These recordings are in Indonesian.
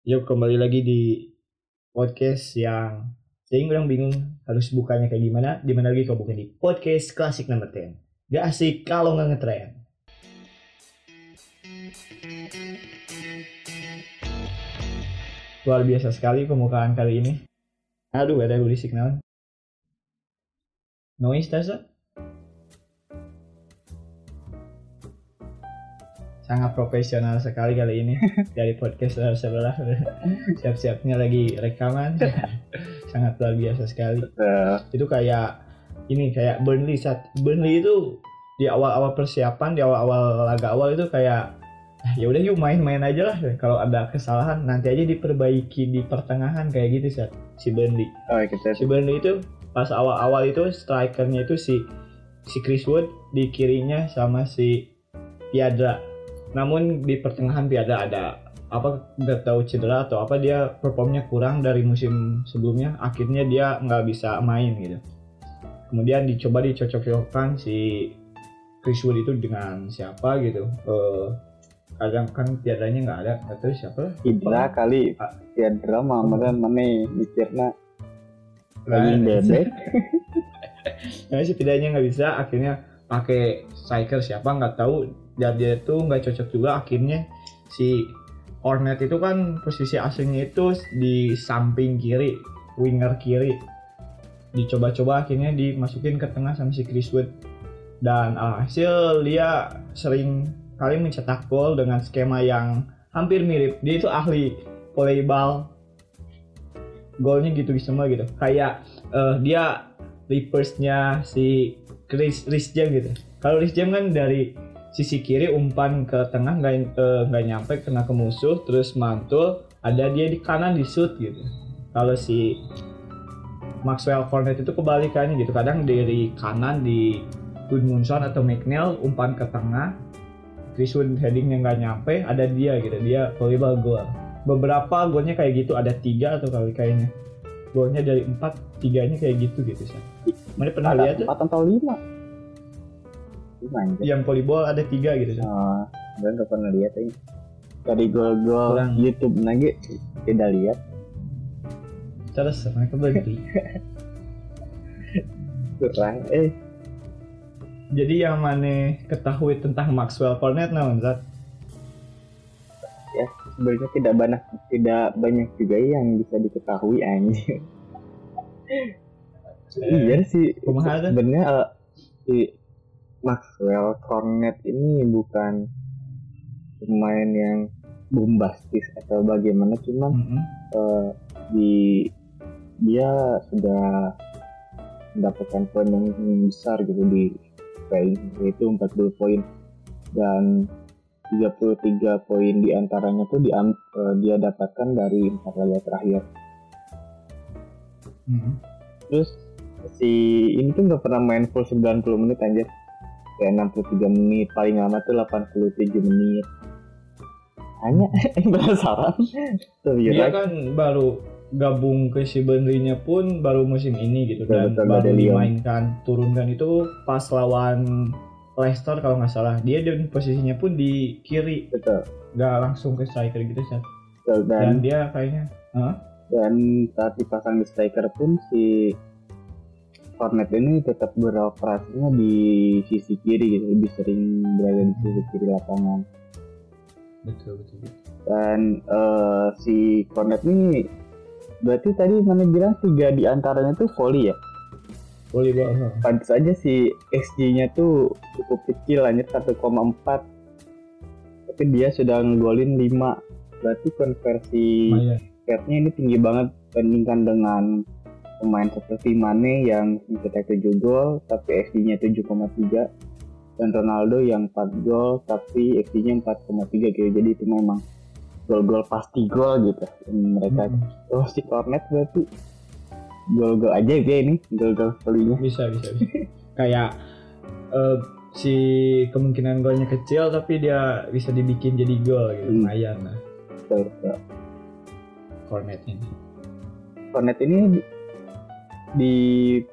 Yuk kembali lagi di podcast yang saya bilang bingung harus bukanya kayak gimana. Di mana lagi kau bukan di podcast klasik nomor 10. Gak asik kalau nggak ngetren. Luar biasa sekali pembukaan kali ini. Aduh, ada berisik naon. Noise tasa? Sangat profesional sekali kali ini. Dari podcast sebelah siap-siapnya lagi rekaman. Sangat luar biasa sekali. Uh, itu kayak ini kayak Burnley saat Burnley itu di awal-awal persiapan di awal-awal laga awal itu kayak "Ah, ya udah yuk main-main aja lah. Kalau ada kesalahan nanti aja diperbaiki di pertengahan kayak gitu saat si Burnley. Oh kita si Burnley itu pas awal-awal itu strikernya itu si si Chris Wood di kirinya sama si Piadra namun di pertengahan Piadra ada apa nggak tahu cedera atau apa dia performnya kurang dari musim sebelumnya. Akhirnya dia nggak bisa main gitu. Kemudian dicoba dicocok-cocokkan si Chris Wood itu dengan siapa gitu. Eh kadang kan Piadranya nggak ada nggak tahu siapa. Lah Hidra kali. Ah. Hidra mah mana mana mikirna Nah, lagi bebek. Nah, setidaknya nggak bisa. Akhirnya pakai striker siapa nggak tahu dan dia itu nggak cocok juga akhirnya si Hornet itu kan posisi aslinya itu di samping kiri winger kiri. Dicoba-coba akhirnya dimasukin ke tengah sama si Chris Wood. Dan alhasil dia sering kali mencetak gol dengan skema yang hampir mirip. Dia itu ahli volleyball. Golnya gitu semua gitu. Kayak eh, dia reverse-nya si Chris Rhys James gitu. Kalau Rhys James kan dari sisi kiri umpan ke tengah nggak nggak nyampe kena ke musuh terus mantul ada dia di kanan di shoot gitu. Kalau si Maxwell Cornet itu kebalikannya gitu. Kadang dari kanan di Gudmundsson atau McNeil umpan ke tengah Chris Wood headingnya nggak nyampe ada dia gitu. Dia volleyball goal. Beberapa golnya kayak gitu ada tiga atau kali kayaknya. Golnya dari empat tiganya kayak gitu gitu sih mana pernah lihat empat atau lima anjir yang volleyball ada tiga gitu sih oh gue nggak pernah lihat ini dari gol-gol. YouTube lagi tidak lihat. Terus mereka berhenti kurang eh. Jadi yang mana ketahui tentang Maxwell Cornet naon Zat? sebenarnya tidak banyak tidak banyak juga yang bisa diketahui anjir iya sih. sebenarnya eh, si Maxwell Cornet ini bukan pemain yang bombastis atau bagaimana cuman Mm-mm. eh, di dia sudah mendapatkan poin yang besar gitu di PI yaitu 40 poin dan 33 poin di antaranya tuh diam, eh, dia dapatkan dari empat laga terakhir Mm-mm. terus si ini tuh nggak pernah main full 90 menit anjir kayak 63 menit paling lama tuh 87 menit. Hanya penasaran. Tuh dia ya kan baru gabung ke si Burnley-nya pun baru musim ini gitu Betul, dan betul, baru dimainkan turunkan. Itu pas lawan Leicester kalau nggak salah. Dia dan posisinya pun di kiri. Betul, nggak langsung ke striker gitu betul. dan dan dia kayaknya dan saat dipasang di striker pun si Cornet ini tetap beroperasinya di sisi kiri gitu lebih sering berada di sisi kiri lapangan. Betul betul, dan eh, si Cornet ini berarti tadi mana bilang tiga di antaranya tuh volley ya? Volleyball huh. pantas aja si XG-nya tuh cukup kecil hanya 1,4 tapi dia sudah ngegolin 5 berarti konversi rate-nya ini tinggi banget bandingkan dengan pemain seperti Mane yang mencetak 7 gol tapi XG-nya 7,3 dan Ronaldo yang 4 gol tapi XG-nya 4,3 gitu. Jadi itu memang gol-gol pasti gol gitu. Dan mereka Mm-mm. oh si Cornet berarti gol-gol aja ya ini gol-gol kalinya bisa bisa bisa. Kayak eh, si kemungkinan golnya kecil tapi dia bisa dibikin jadi gol gitu. Hmm. lumayan lah. Betul, betul. Cornet ini Cornet ini di,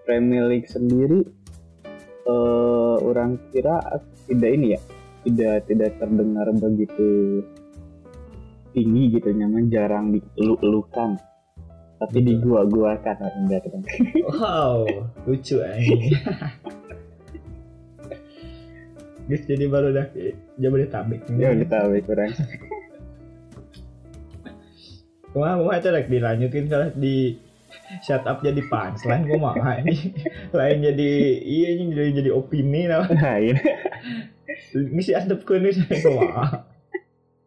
Premier League sendiri eh orang kira tidak ini ya tidak tidak terdengar begitu tinggi gitu nyaman jarang dieluk-elukan tapi di gua-gua kan enggak kan wow lucu ini Guys, jadi baru dah Jabodetabek. ya udah tahu kurang wah itu rek dilanjutin kalau di setup jadi punchline gua mah ini. Lain jadi iya ini jadi jadi opini nah ini. Ngisi adep ini saya kumaha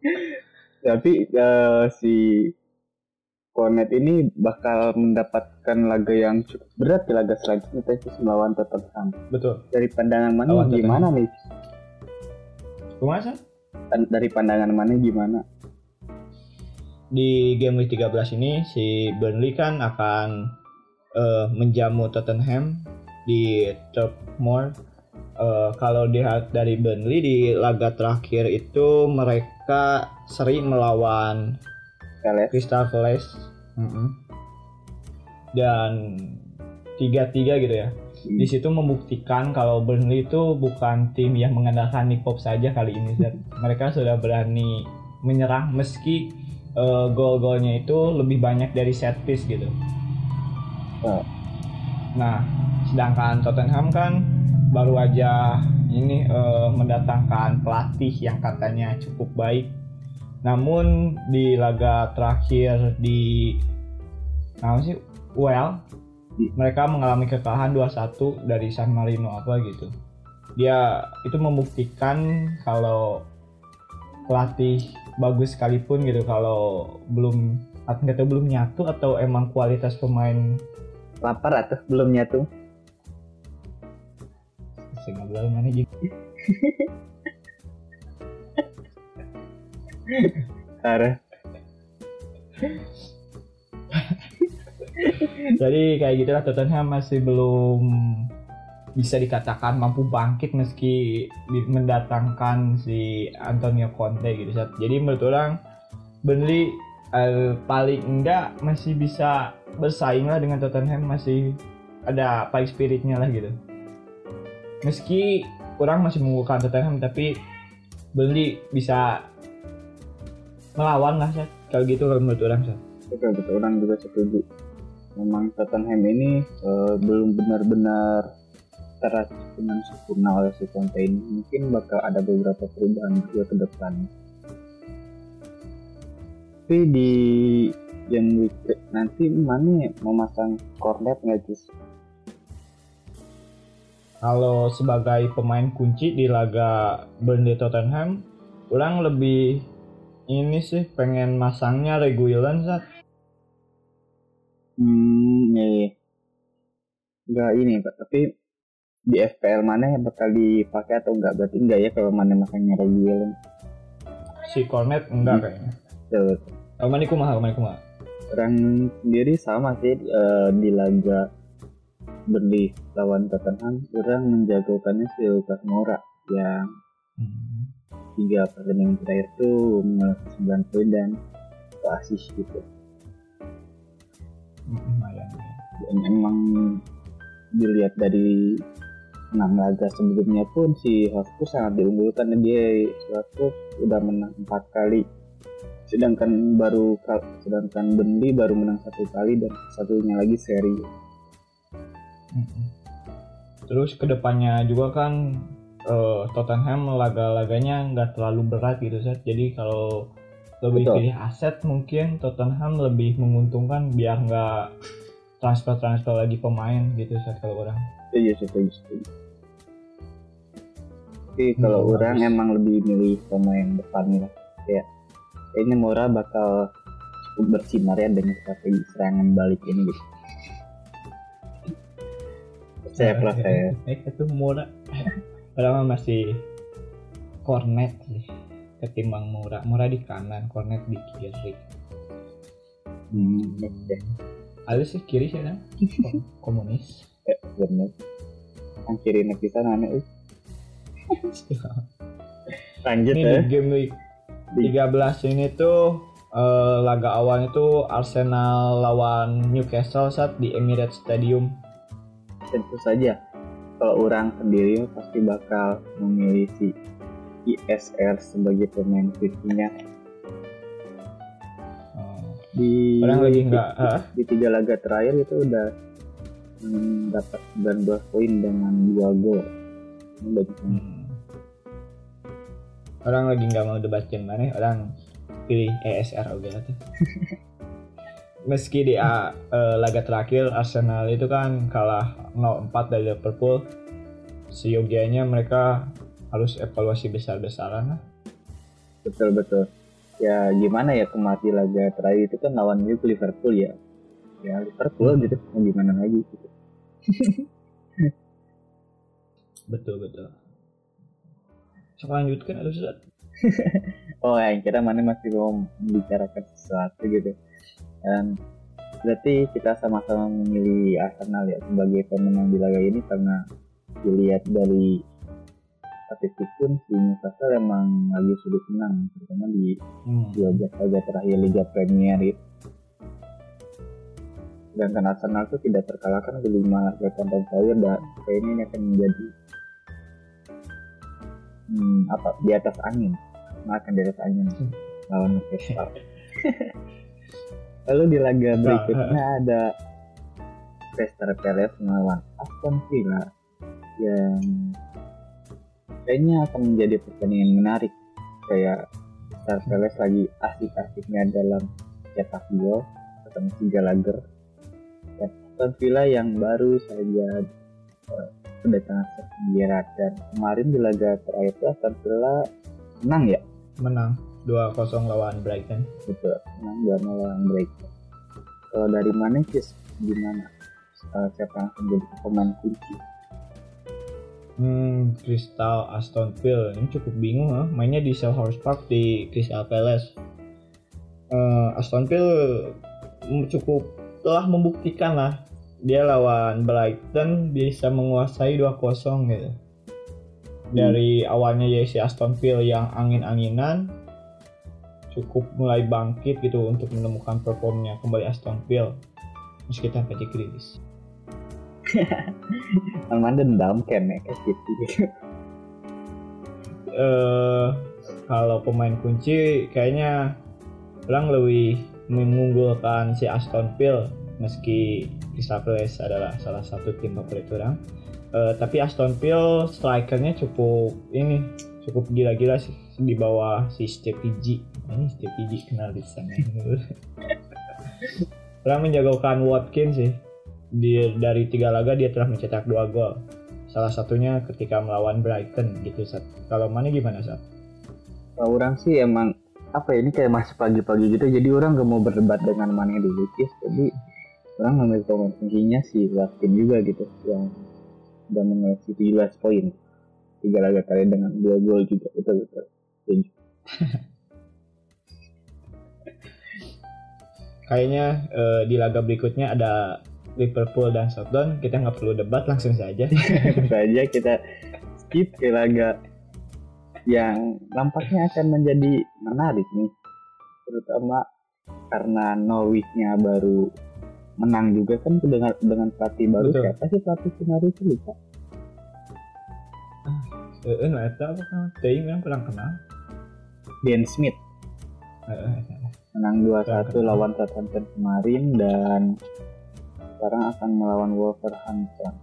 tapi eh, si Cornet ini bakal mendapatkan laga yang cukup berat di laga selanjutnya Texas melawan Tottenham. Betul. Dari pandangan mana Lawan gimana nih? Pan- dari pandangan mana gimana di game week 13 ini si Burnley kan akan eh, menjamu Tottenham di Turf Moor. Eh, kalau dilihat dari Burnley di laga terakhir itu mereka seri melawan Crystal Palace Mm-mm. dan tiga-tiga gitu ya. Di situ membuktikan kalau Burnley itu bukan tim yang mengandalkan Nick Pope saja kali ini. Mereka sudah berani menyerang meski eh, gol-golnya itu lebih banyak dari set piece gitu. Oh. Nah, sedangkan Tottenham kan baru aja ini eh, mendatangkan pelatih yang katanya cukup baik. Namun di laga terakhir di apa sih? Well, mereka mengalami kekalahan 2-1 dari San Marino apa gitu. Dia itu membuktikan kalau pelatih bagus sekalipun gitu kalau belum atau belum nyatu atau emang kualitas pemain lapar atau belum nyatu Sing ngobrol mana gitu. Arah Jadi kayak gitulah Tottenham masih belum bisa dikatakan mampu bangkit meski mendatangkan si Antonio Conte gitu. Jadi menurut orang Burnley eh, paling enggak masih bisa bersaing lah dengan Tottenham masih ada fight spiritnya lah gitu. Meski orang masih mengunggulkan Tottenham tapi Burnley bisa melawan lah Sat. Kalau gitu kalau menurut orang Sat. betul betul orang juga setuju memang Tottenham ini eh, belum benar-benar teracik dengan sempurna oleh si Conte ini mungkin bakal ada beberapa perubahan juga ke depan. Tapi di yang week nanti mana mau masang cornet nggak sih kalau sebagai pemain kunci di laga Burnley Tottenham orang lebih ini sih pengen masangnya Reguilon saat Hmm, iya, iya. Enggak ini Pak, tapi di FPL mana yang bakal dipakai atau enggak? Berarti enggak ya kalau mana makanya Reguilon. si Cornet enggak Hmm. kayaknya Tuh, oh, mana kumaha mana kumaha Orang sendiri sama sih eh, di laga Burnley lawan Tottenham, orang menjagokannya si Lucas Moura yang hmm. tiga pertandingan terakhir tuh mengalami 9 poin dan assist gitu. lumayan dan emang dilihat dari enam laga sebelumnya pun si Hotspur sangat diunggulkan. Dan dia Hotspur udah menang empat kali. Sedangkan baru sedangkan Burnley baru menang satu kali dan satunya lagi seri. Terus ke depannya juga kan eh, Tottenham laga-laganya nggak terlalu berat gitu Sat. jadi kalau lebih Betul. pilih aset mungkin Tottenham lebih menguntungkan biar nggak transfer-transfer lagi pemain gitu Sat, kalau orang. Iya setuju setuju tapi kalau Hmm, orang bagus. emang lebih milih pemain depan lah kayak kayaknya Mora bakal cukup bersinar ya dengan strategi serangan balik ini gitu saya plus saya Eh itu murah. Padahal masih cornet sih ketimbang murah. Murah di kanan, cornet di kiri. hmm, oke. Ada sih kiri sih kan? Kom- Komunis. Eh, bener yang kiri nek bisa nanya eh. lanjut Ini ya di game week 13 ini tuh eh, laga awalnya tuh Arsenal lawan Newcastle saat di Emirates Stadium. tentu saja kalau orang sendiri pasti bakal memilih si ISR sebagai pemain kuncinya di orang lagi nggak ah, di tiga laga terakhir itu udah hmm, dapat 19 poin dengan dua gol ini banget. hmm. Orang lagi nggak mau debat yang mana orang pilih ESR oke tuh. Meski di ah, eh, laga terakhir Arsenal itu kan kalah 0-4 dari Liverpool seyogianya mereka harus evaluasi besar-besaran lah. Betul betul. Ya gimana ya kemati laga terakhir itu kan lawan Liverpool ya. Ya Liverpool Hmm. gitu mau gimana lagi gitu. Betul betul Sok lanjutkan ada Ustaz. oh ya kira mana masih mau membicarakan sesuatu gitu dan berarti kita sama-sama memilih Arsenal ya sebagai pemenang di laga ini karena dilihat dari statistik pun si Newcastle emang lagi sulit menang terutama di Hmm. 12 laga terakhir Liga Premier itu. Sedangkan Arsenal itu tidak terkalahkan di 5 laga tandang terakhir dan kayaknya ini akan menjadi hmm, apa? Di atas angin. Nah, akan di atas angin. Lawan Newcastle. Lalu di laga berikutnya ada Crystal Palace melawan Aston Villa yang kayaknya akan menjadi pertandingan menarik. Kayak Crystal Palace lagi asik-asiknya dalam cetak gol ketemu tiga lager. Dan Aston Villa yang baru saja eh, kedatangan Gerrard dan kemarin di laga terakhir itu Aston Villa menang ya? Menang. 2-0 lawan Brighton. Gitu menang dua lawan Brighton. Kalau dari mana sih gimana? Eh, siapa yang akan jadi pemain kunci? Hmm, Crystal Aston Villa. Ini cukup bingung lah. Mainnya di Selhurst Park di Crystal Palace. Eh, Aston Villa cukup telah membuktikan lah dia lawan Brighton bisa menguasai 2-0 gitu. Dari awalnya ya si Aston Villa yang angin-anginan cukup mulai bangkit gitu untuk menemukan performnya kembali Aston Villa meski tanpa Grealish. Alman dendam kan ya kayak gitu eh kalau pemain kunci kayaknya orang lebih mengunggulkan si Aston Villa meski Palace adalah salah satu tim favorit orang. Eh, tapi Aston Villa strikernya cukup ini cukup gila-gila sih di bawah si Stevie. Ini Stevie kenal di sana. orang menjagokan Watkins sih. Di, dari tiga laga dia telah mencetak dua gol salah satunya ketika melawan Brighton gitu Sat. Kalau mana gimana Sat? Kalau orang sih emang apa ya ini kayak masih pagi-pagi gitu jadi orang gak mau berdebat dengan mana dulu Kis. jadi orang ngambil pemain kuncinya si Watkin juga gitu yang udah mengoleksi 17 poin tiga laga kali dengan dua gol juga betul betul Setuju. Kayaknya eh, di laga berikutnya ada Liverpool dan Southampton. Kita nggak perlu debat langsung saja. saja kita skip ke laga yang nampaknya akan menjadi menarik nih terutama karena Norwich-nya baru menang juga kan dengan dengan pelatih baru Betul. siapa sih pelatih Norwich itu lupa Eh, nggak tahu apa kan? Tapi yang kurang kenal. Ben Smith Eh, eh, menang 2-1 Kurang lawan Southampton kemarin dan sekarang akan melawan Wolverhampton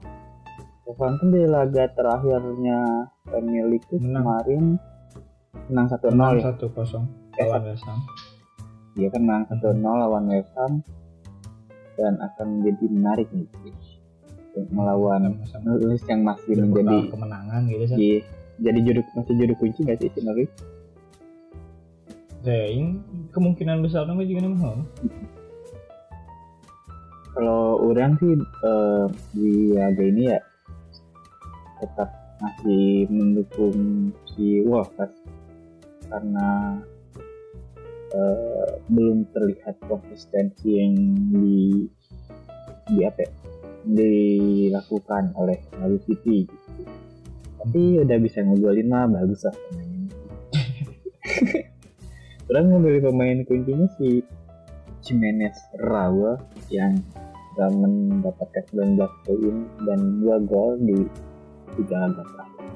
Wolverhampton di laga terakhirnya Premier League itu Menang. kemarin menang 1-0 menang ya satu kosong Eh, lawan West Ham. Dia kan menang 1-0 lawan West Ham dan akan menjadi menarik nih melawan Norwich yang masih berbekal menjadi kemenangan gitu Sat. di, jadi juru masih juru kunci nggak sih si Norwich? Ya, ini kemungkinan besar nama juga nama. Kalau orang sih eh, di laga ini ya tetap masih mendukung si Wolves karena eh, belum terlihat konsistensi yang di di apa ya, dilakukan oleh Lalu City gitu. tapi udah bisa ngegolin mah bagus lah pemainnya orang ngambil pemain kuncinya si Jimenez Rawa yang sudah mendapatkan 19 poin dan 2 gol di tiga laga terakhir.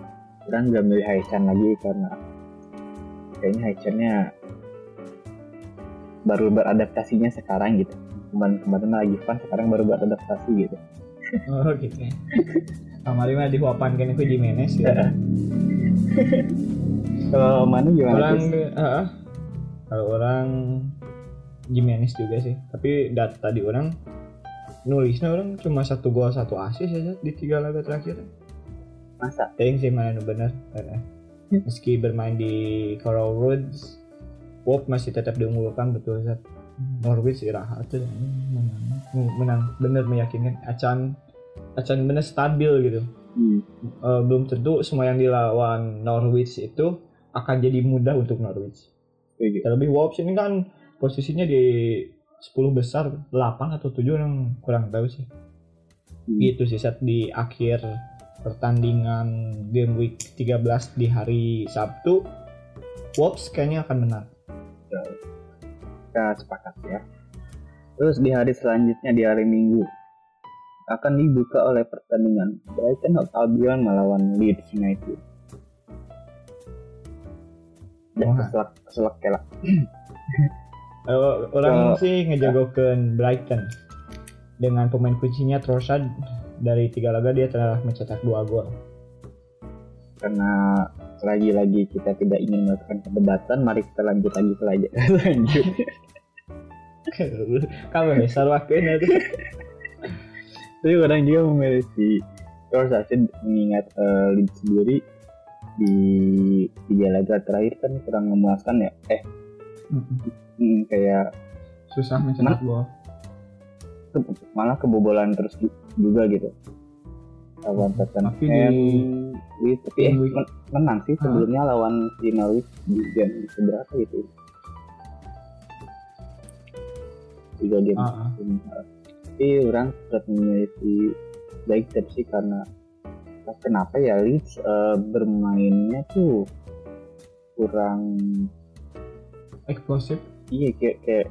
Orang gak milih Haichan lagi karena kayaknya Haichannya baru beradaptasinya sekarang gitu. Kemarin kemarin lagi fun sekarang baru beradaptasi gitu. Oh gitu ya. Kamari mah dihuapan kan itu Jimenez ya. kalau mana gimana orang uh, kalau orang Jimenez juga sih. Tapi dat tadi orang nulisnya orang cuma satu gol satu asis aja di tiga laga terakhir. Masa? Ting sih mana bener. Eh, meski bermain di Coral Roads Wolf masih tetap diunggulkan betul Zat. Norwich iraha tuh menang. Menang. Bener meyakinkan. Acan acan bener stabil gitu. Hmm. Eh, belum tentu semua yang dilawan Norwich itu akan jadi mudah untuk Norwich. Setuju terlebih Wolves ini kan posisinya di 10 besar 8 atau 7 yang kurang tahu sih. Hmm. gitu sih saat di akhir pertandingan game week 13 di hari Sabtu. Wolves kayaknya akan menang kita sepakat ya. Terus di hari selanjutnya di hari Minggu akan dibuka oleh pertandingan Brighton of Albion melawan Leeds United. Wah. keselak keselak kelak. Eh, orang Kalau- sih ngejagokan Brighton. Dengan pemain kuncinya Trossard dari tiga laga dia telah mencetak dua gol. Karena lagi-lagi kita tidak ingin melakukan perdebatan mari kita lanjut lagi ke lanjut. Kamu besar wakilnya tuh tapi orang juga si Trossard mengingat Leeds sendiri di tiga laga terakhir kan kurang memuaskan ya? Eh hmm, kayak susah mencetak gol. Ke- malah kebobolan terus ju- juga gitu. Lawan Tottenham. Tapi di- Leeds, tapi eh men- menang sih Hah? sebelumnya lawan si Norwich di game keberapa gitu tiga game. Ah, ah. tapi orang tetap memilih si Brighton sih karena kenapa ya Leeds eh, bermainnya tuh kurang eksplosif. Iya kayak kayak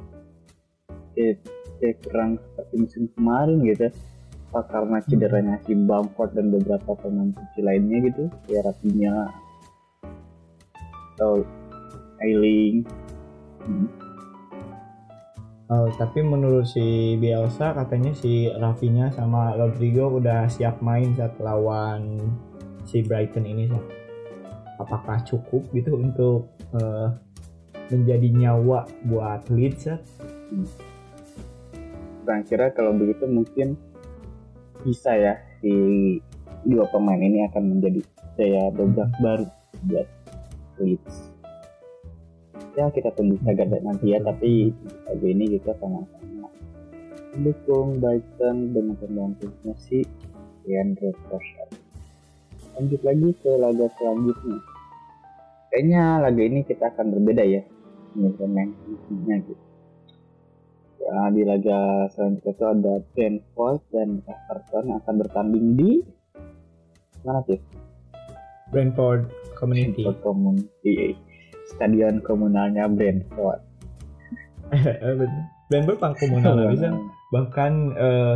kayak, kayak kurang seperti musim kemarin gitu apa karena cederanya si Bamford dan beberapa pemain kunci lainnya gitu kayak Rafinha atau Ailing hmm. Oh, tapi menurut si Bielsa katanya si Rafinha sama Rodrigo udah siap main saat lawan si Brighton ini Sat. Apakah cukup gitu untuk eh, menjadi nyawa buat Leeds? Orang kira kalau begitu mungkin bisa ya si dua pemain ini akan menjadi daya dobrak baru buat Leeds. Ya kita tunggu saja nanti ya, tapi lagu ini kita sama-sama mendukung Brighton dengan pembantunya si Leandro Trossard. Lanjut lagi ke laga selanjutnya. Kayaknya laga ini kita akan berbeda ya, ini pemain gitu. Ya, di laga selanjutnya itu ada Brentford dan Everton yang akan bertanding di mana sih? Brentford Community. Brentford Community Stadion komunalnya Brentford. Eh. Brentford pang komunal lah, bisa. Bahkan eh,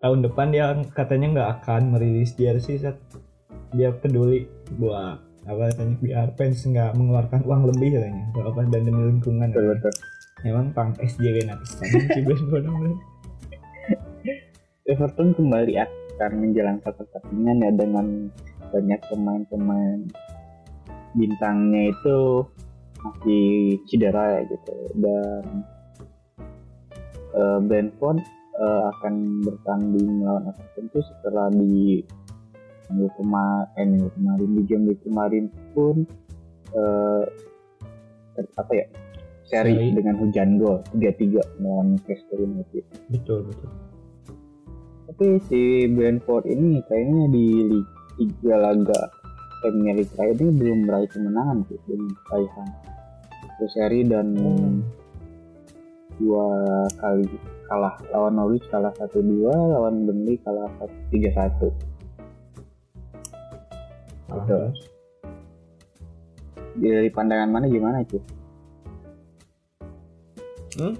tahun depan dia katanya nggak akan merilis jersey Sat. Dia peduli buat apa katanya biar fans nggak mengeluarkan uang lebih katanya apa dan demi lingkungan Betul betul. Emang pang SJW namanya. Everton kembali akan menjalankan pertandingan ya dengan banyak pemain-pemain bintangnya itu masih cedera ya gitu dan eh, Brentford eh, akan bertanding melawan Everton itu setelah di minggu kemarin eh, minggu kemarin di week kemarin pun eh, apa ya seri, dengan hujan gol 3-3 melawan Manchester United Betul betul. tapi si Brentford ini kayaknya di Liga tiga laga Premier League terakhir ini belum meraih kemenangan sih dengan raihan satu seri dan Hmm. dua kali kalah lawan Norwich kalah satu dua lawan Burnley kalah tiga satu Betul. dari pandangan mana gimana cuy Hmm?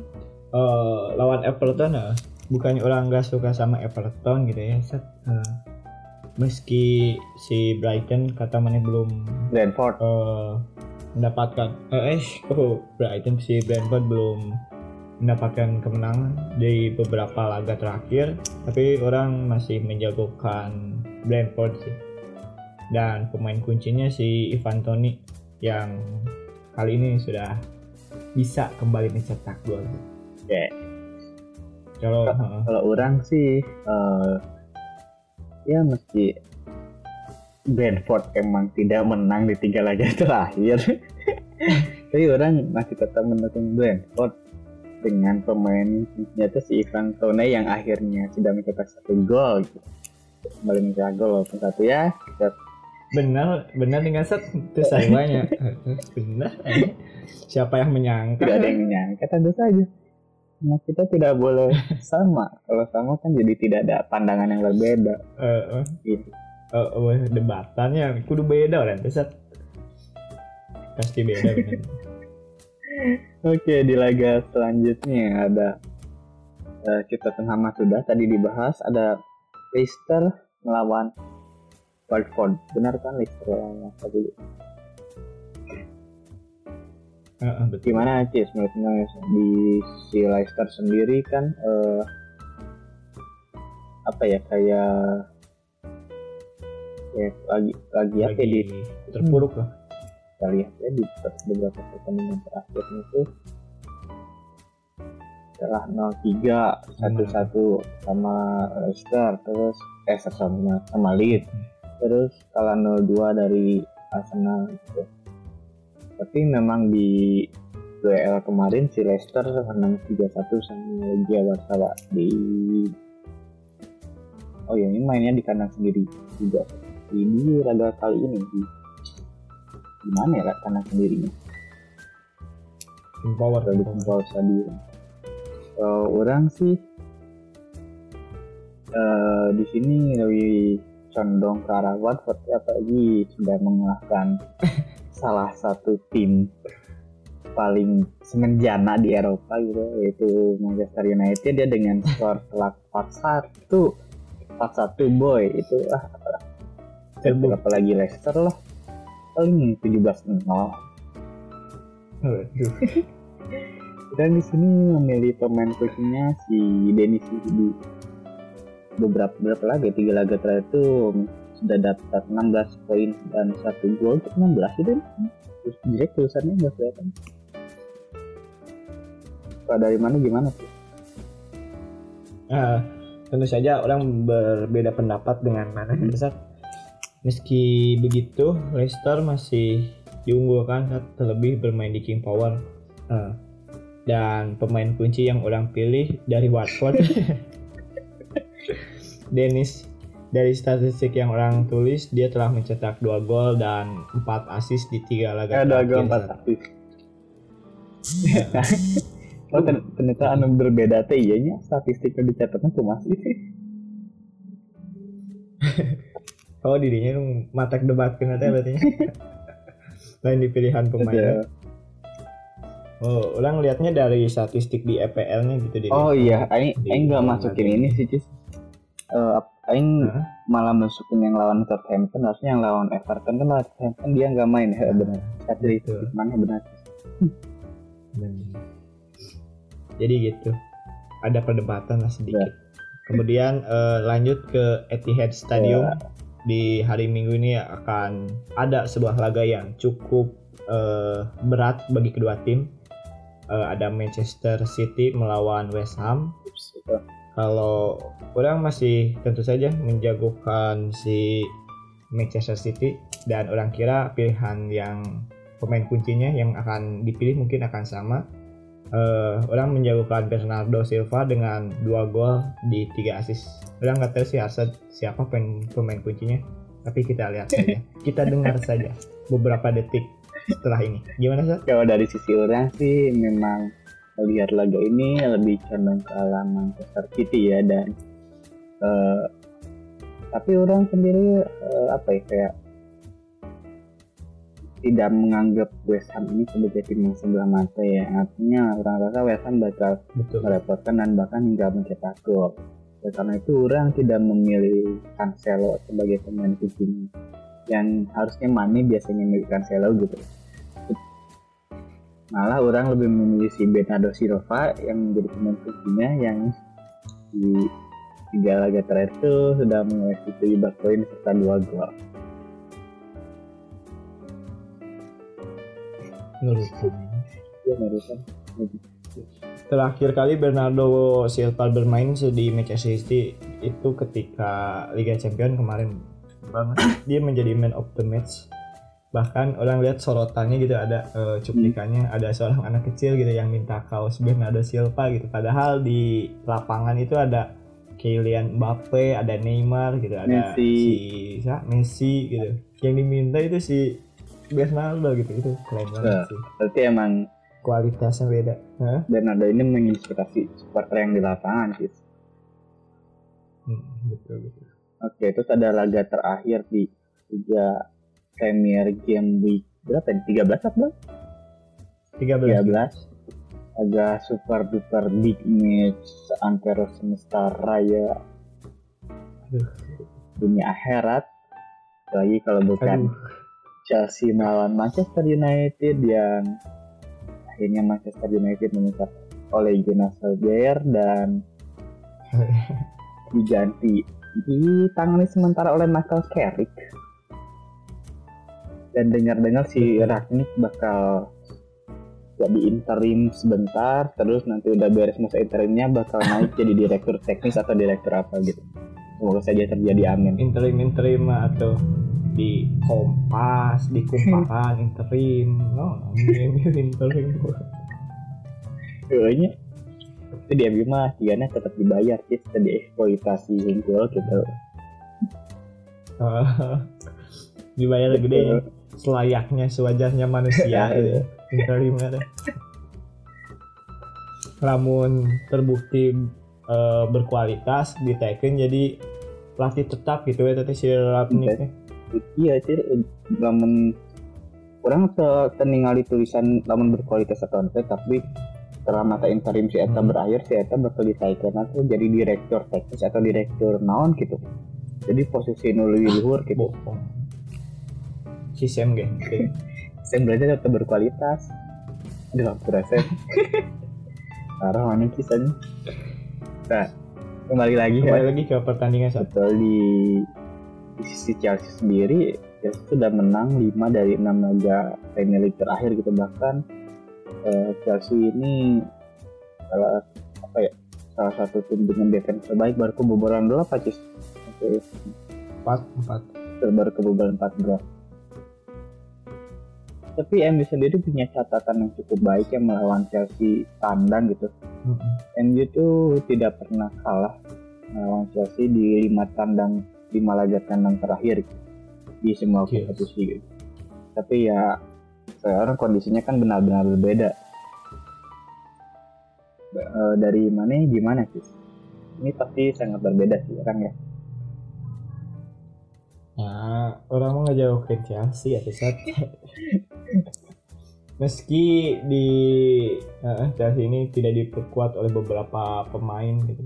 Eh, lawan Everton ya. Bukannya orang nggak suka sama Everton gitu ya. Set, eh, meski si Brighton kata mana belum Brentford eh, mendapatkan eh, eh oh, Brighton si Brentford belum mendapatkan kemenangan di beberapa laga terakhir tapi orang masih menjagokan Brentford sih dan pemain kuncinya si Ivan Toni yang kali ini sudah bisa kembali mencetak gol. Ya. Kalau Kalau orang sih eh, ya mesti Brentford emang tidak menang di tiga laga terakhir. Tapi orang masih tetap mendukung Brentford dengan pemain ternyata si Ivan Tone yang akhirnya sudah mencetak satu gol gitu. kembali mencetak gol walaupun satu ya kita benar benar dengan set itu saya banyak. Benar siapa yang menyangka? Tidak ada yang menyangka tentu saja. Nah kita tidak boleh sama. Kalau sama kan jadi tidak ada pandangan yang berbeda. Eh, eh, gitu. Eh, eh, debatannya kudu beda orang set pasti beda benar. Oke di laga selanjutnya ada eh, kita Tottenham sudah tadi dibahas ada Leicester melawan Watford benar kan Leicester lawan Watford dulu betul. Gimana Cis menurutmu di si Leicester sendiri kan eh, apa ya kayak kayak lagi lagi apa ya, di lagi terpuruk lah. Kita lihat ya di beberapa pertandingan terakhir itu. Setelah 0-3 1-1 sama Leicester terus eh sama sama Leeds terus kalah 0-2 dari Arsenal gitu. Tapi memang di duel kemarin si Leicester menang 3-1 sama Legia Warsawa di oh ya ini mainnya di kandang sendiri juga. Ini laga kali ini. Di di mana ya kandang sendirinya power. Di Kumpul Stadium. Kalau orang sih eh di sini lebih condong ke arah Watford ya, apalagi sudah mengalahkan salah satu tim paling semenjana di Eropa gitu yaitu Manchester United. Dia dengan skor telak 4-1 4-1 boy. Itu ah apalah. Apalagi Leicester lah. Paling 17-0 Waduh. dan di sini memilih pemain coachnya si Denis di beberapa beberapa laga tiga laga terakhir itu sudah dapat 16 poin dan satu gol untuk 16 itu terus jelek tulisannya nggak kelihatan Pak dari mana gimana tuh? Ah, tentu saja orang berbeda pendapat dengan mana besar. Meski begitu, Leicester masih diunggulkan saat terlebih bermain di King Power. Ah, dan pemain kunci yang orang pilih dari Watford, Dennis. Dari statistik yang orang tulis, dia telah mencetak 2 gol dan 4 assist di tiga laga Ada terakhir, agak empat aktif. oh ter- ternyata anu berbeda teh iya nya statistiknya dicatatnya tuh masih Oh dirinya nu matak debat kena teh berarti. Lain di pilihan pemain. Ada- Oh, orang lihatnya dari statistik di EPL-nya gitu di Oh iya, Aing Di- Aing nggak di- masukin ini sih Cis. Ap- Aing Hah? malah masukin yang lawan Southampton, harusnya yang lawan Everton kan lawan Southampton dia nggak main ya benar. Statistik Betul. mana benar. Jadi gitu. Ada perdebatan lah sedikit. Kemudian eh, lanjut ke Etihad Stadium Ya. di hari Minggu ini akan ada sebuah laga yang cukup eh, berat bagi kedua tim. Eh, ada Manchester City melawan West Ham. Kalau orang masih tentu saja menjagokan si Manchester City dan orang kira pilihan yang pemain kuncinya yang akan dipilih mungkin akan sama. Eh, orang menjagokan Bernardo Silva dengan dua gol di tiga assist. Orang nggak tahu sih Arsad siapa pemain, pemain kuncinya, tapi kita lihat saja. kita dengar saja beberapa detik setelah ini. Gimana Sat? Kalau dari sisi orang sih memang melihat laga ini lebih condong ke arah Manchester City ya dan eh, tapi orang sendiri eh, apa ya kayak tidak menganggap West Ham ini sebagai tim yang sebelah mata ya artinya orang rasa West Ham bakal Betul. merepotkan dan bahkan hingga mencetak gol. Oleh karena itu orang tidak memilih Cancelo sebagai pemain kuncinya. Yang harusnya Mane biasanya memilih Cancelo gitu. Malah orang lebih memilih si Bernardo Silva yang menjadi pemain kuncinya yang di tiga laga terakhir itu sudah mengoleksi 17 poin serta dua gol. Ya, Madison. Terakhir kali Bernardo Silva bermain di Manchester City itu ketika Liga Champions kemarin banget. Dia menjadi man of the match. Bahkan orang lihat sorotannya gitu ada eh, cuplikannya ada seorang anak kecil gitu yang minta kaos Bernardo Silva gitu. Padahal di lapangan itu ada Kylian Mbappe, ada Neymar gitu, ada Messi. si siapa? Messi gitu. Yang diminta itu si Bernardo gitu. Itu keren banget Nah. sih. Berarti emang Kualitasnya beda. Hah? Bernardo ini menginspirasi supporter yang di lapangan sih. Hmm, betul betul. Oke, terus ada laga terakhir di tiga Premier Game Week berapa nih? 13 apa? 13. 13 agak super duper big match seantero semesta raya Aduh. dunia akhirat lagi kalau bukan Aduh. Chelsea melawan Manchester United yang akhirnya Manchester United memecat oleh Jonas Solskjaer dan diganti ditangani sementara oleh Michael Carrick dan dengar-dengar si Ragnik bakal jadi interim sebentar terus nanti udah beres masa interimnya bakal naik jadi direktur teknis atau direktur apa gitu. Semoga saja terjadi amin. Interim interim atau di kompas di kumparan interim. No interim. Kayaknya itu dia mah tiganya tetap dibayar sih tadi eksploitasi unggul gitu. Dibayar gede selayaknya sewajarnya manusia Ya, gitu. ada lamun terbukti eh, berkualitas diteken jadi pelatih tetap gitu ya tadi si Rapnik iya sih. Lamun orang te- teningali tulisan lamun berkualitas atau enggak tapi setelah mata interim si Eta Hmm. berakhir si Eta bakal ditaikkan atau jadi direktur teknis atau direktur naon gitu. Jadi posisi nu lebih luhur gitu. Bohong si Sam gitu saya berarti tetap berkualitas. Aduh aku rasa parah mana kisahnya? Nah kembali lagi ya. kembali lagi ke pertandingan satu Betul di, di sisi Chelsea sendiri Chelsea sudah menang 5 dari 6 laga Premier League terakhir gitu. Bahkan eh, Chelsea ini salah apa ya salah satu tim dengan defense terbaik baru kebobolan dulu apa Cis? Oke, empat empat. Baru kebobolan 4 gol. Tapi MU sendiri punya catatan yang cukup baik yang melawan Chelsea tandang gitu. Mm-mm. MU itu tidak pernah kalah melawan Chelsea di lima tandang lima laga tandang terakhir gitu, di semua Yes. kompetisi gitu. Tapi ya sekarang kondisinya kan benar-benar berbeda. Eh, dari mana gimana sih? Ini pasti sangat berbeda sih orang ya. Ya, orang mau ngejauhin Chelsea ya Tisat. Meski di eh, Chelsea ini tidak diperkuat oleh beberapa pemain gitu.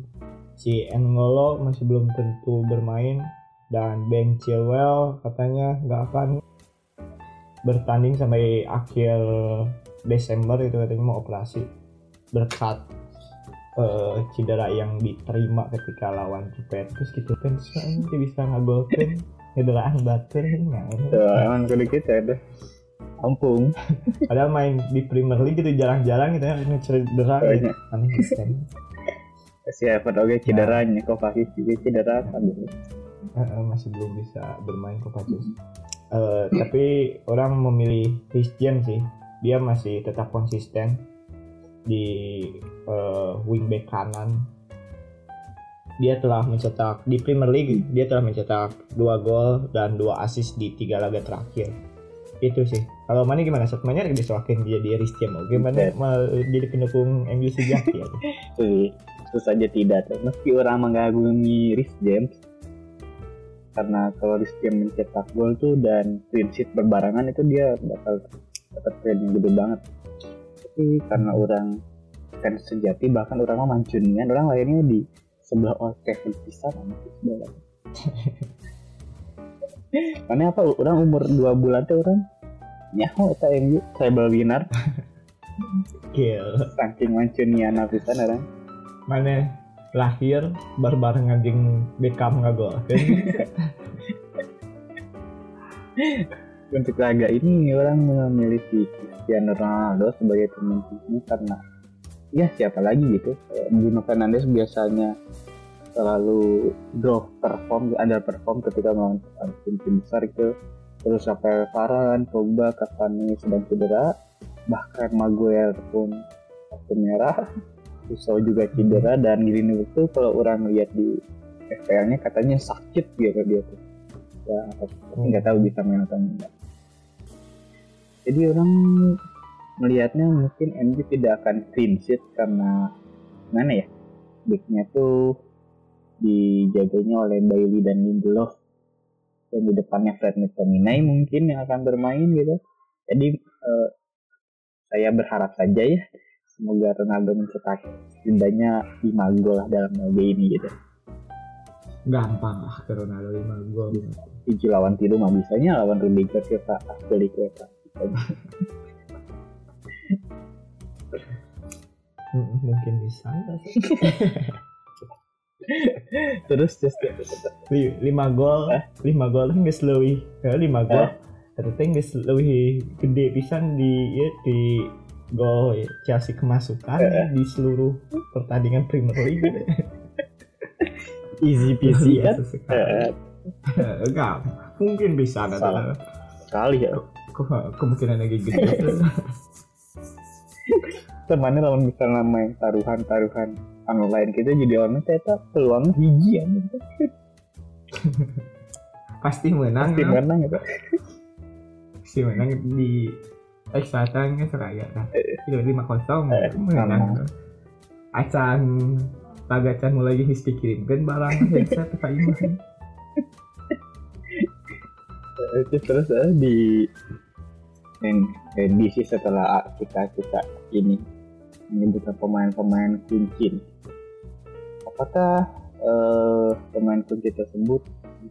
Si N'Golo masih belum tentu bermain dan Ben Chilwell katanya nggak akan bertanding sampai akhir Desember itu katanya mau operasi berkat eh, cedera yang diterima ketika lawan Juventus gitu kan soalnya dia bisa ngagolkan cederaan batur nah, emang kudu kita ada. Ampung. padahal main di Premier League gitu jarang-jarang gitu ya ini cedera gitu. Banyak. aneh Si Evan oke cederanya, kok pasti juga cedera kan. Eh, masih belum bisa bermain Kovacic Eh, tapi orang memilih Chris James sih dia masih tetap konsisten di eh, wingback kanan dia telah mencetak di Premier League dia telah mencetak dua gol dan dua assist di tiga laga terakhir. Itu sih. Kalau mana gimana saat mainnya disoakin jadi Chris James oke mana mau jadi pendukung MU sejati ya? Itu saja tidak. Meski orang mengagumi Rhys James, karena kalau Rhys James mencetak gol tuh dan clean sheet berbarengan itu dia bakal keren yang gede banget. Tapi karena orang kan sejati bahkan orang mah mancunian orang lainnya di sebelah Trafford pisan sama sebelah. Karena apa orang umur 2 bulan tuh orang nyaho eta MU treble winner Kill. saking mancunnya napisan orang Mana lahir bareng anjing Beckham ngagol kan? untuk laga ini orang memilih si Cristiano Ronaldo sebagai pemain karena ya siapa lagi gitu. Eh, Bruno Fernandes biasanya selalu drop perform ada perform ketika melawan tim-tim besar gitu terus Rafael Varane, Pogba, Cavani sedang cedera. Bahkan Maguire pun kartu merah. Juga cedera. Dan Greenwood tuh kalau orang lihat di FPL-nya katanya sakit gitu dia tuh. Ya nggak tahu bisa main atau enggak. Jadi orang melihatnya mungkin MU tidak akan clean sheet karena mana ya backnya tuh dijaganya oleh Bailey dan Lindelof. Dan di depannya Fred McTominay mungkin yang akan bermain gitu. Jadi eh, saya berharap saja ya semoga Ronaldo mencetak setidaknya 5 gol lah dalam laga ini gitu. Gampang lah ke Ronaldo 5 gol. tujuh lawan tiga mah bisanya lawan Rudiger ya Pak. Ya Hmm, Mungkin bisa nggak terus terus Li- lima gol, Hah? lima gol kan geus leuwih. Ya, lima gol. Hah? Eta teh geus leuwih gede pisan di ya, di gol ya, Chelsea kemasukan ya, di seluruh pertandingan Premier League. easy peasy kan. Eh, Enggak, mungkin bisa. Salah. sekali ya Ke- Kemungkinan lagi gede. temannya lawan misalnya main taruhan-taruhan online. Kita jadi online ternyata peluangnya hiji ya. Pasti menang. pasti ya. menang gitu si menang di extra time nya seraya nah itu lima kosong Eh, menang acan tagacan mulai geus dikirimkeun barang headset ka imah itu terus di yang edisi setelah kita kita ini menyebutkan pemain-pemain kunci apakah eh, pemain kunci tersebut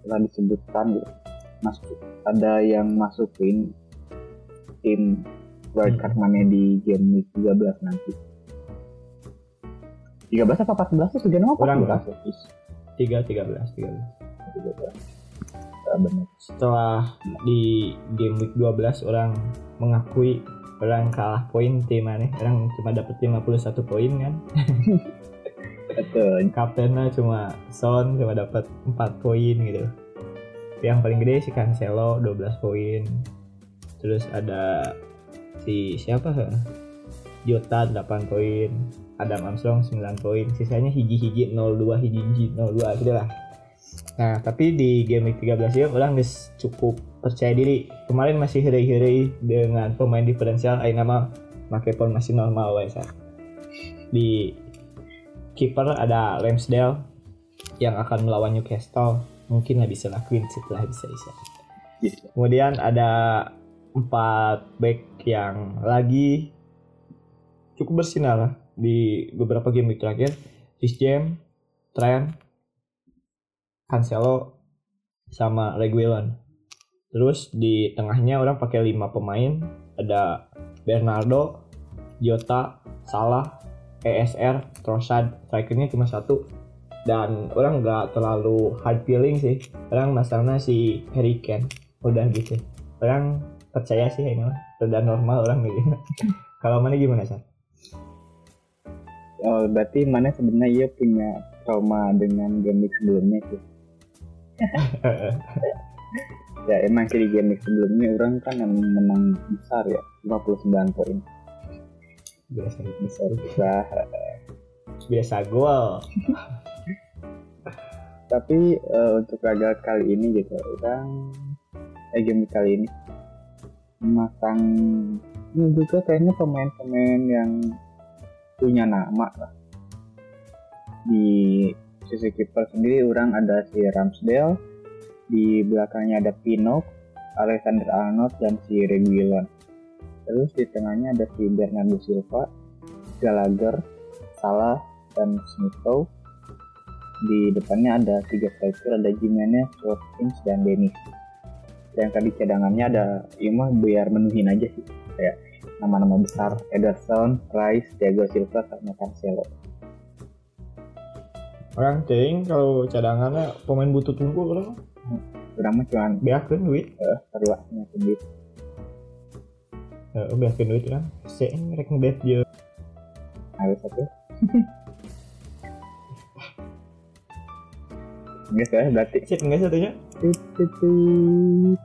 telah disebutkan gitu masuk ada yang masukin tim wildcard mana di game week 13 nanti? 13 apa 14 sih sudah nama Kurang, 14 ya? tiga tiga belas tiga belas. 13 Ah, benar. Setelah di game week 12 orang mengakui orang kalah poin tim mana? Orang cuma dapat 51 poin kan? Betul. Kaptennya cuma Son cuma dapat 4 poin gitu. Yang paling gede si Cancelo 12 poin. Terus ada si siapa? Jota 8 poin. Adam Armstrong 9 poin. Sisanya hiji-hiji 02 hiji-hiji 02 gitu lah nah tapi di game week 13 ya orang guys cukup percaya diri. Kemarin masih hiri-hiri dengan pemain diferensial ayo nama pakai formasi normal wes di kiper ada Ramsdale yang akan melawan Newcastle. Mungkin lah bisa lah clean sheet lah bisa Bisa. kemudian ada empat back yang lagi cukup bersinar di beberapa game week terakhir. Chris James, Trent, Cancelo, sama Reguilon terus di tengahnya orang pakai lima pemain. Ada Bernardo, Jota, Salah, ESR, Trossard, strikernya cuma satu. Dan orang nggak terlalu hard feeling sih. Orang masalahnya si Harry Kane. Udah gitu. Orang percaya sih ini mah. Udah normal orang milih kalau mana gimana sih Oh, berarti mana sebenarnya ia punya trauma dengan game sebelumnya sih. ya emang sih di game sebelumnya orang kan yang menang besar ya 59 poin. Biasa besar. Besar biasa gol. Tapi eh, untuk laga kali ini gitu orang eh game kali ini memasang ini juga kayaknya pemain-pemain yang punya nama lah. Di sisi kiper sendiri orang ada si Ramsdale di belakangnya ada Pinok Alexander Arnold dan si Reguilon terus di tengahnya ada si Bernardo Silva Gallagher Salah dan Smith di depannya ada tiga striker ada Jimenez, Watkins dan Dennis. Yang tadi cadangannya ada ya mah biar menuhin aja sih. Kayak nama-nama besar Ederson, Rice, Thiago Silva sama Cancelo. Orang ting kalau cadangannya pemain butuh tunggu orang Kurang mah cuman beakeun duit eh, perluasnya sendiri. eh beakeun duit kan se rek ngebet je Harus satu. Enggak ya berarti. sip enggak satunya Tut, tut, tut.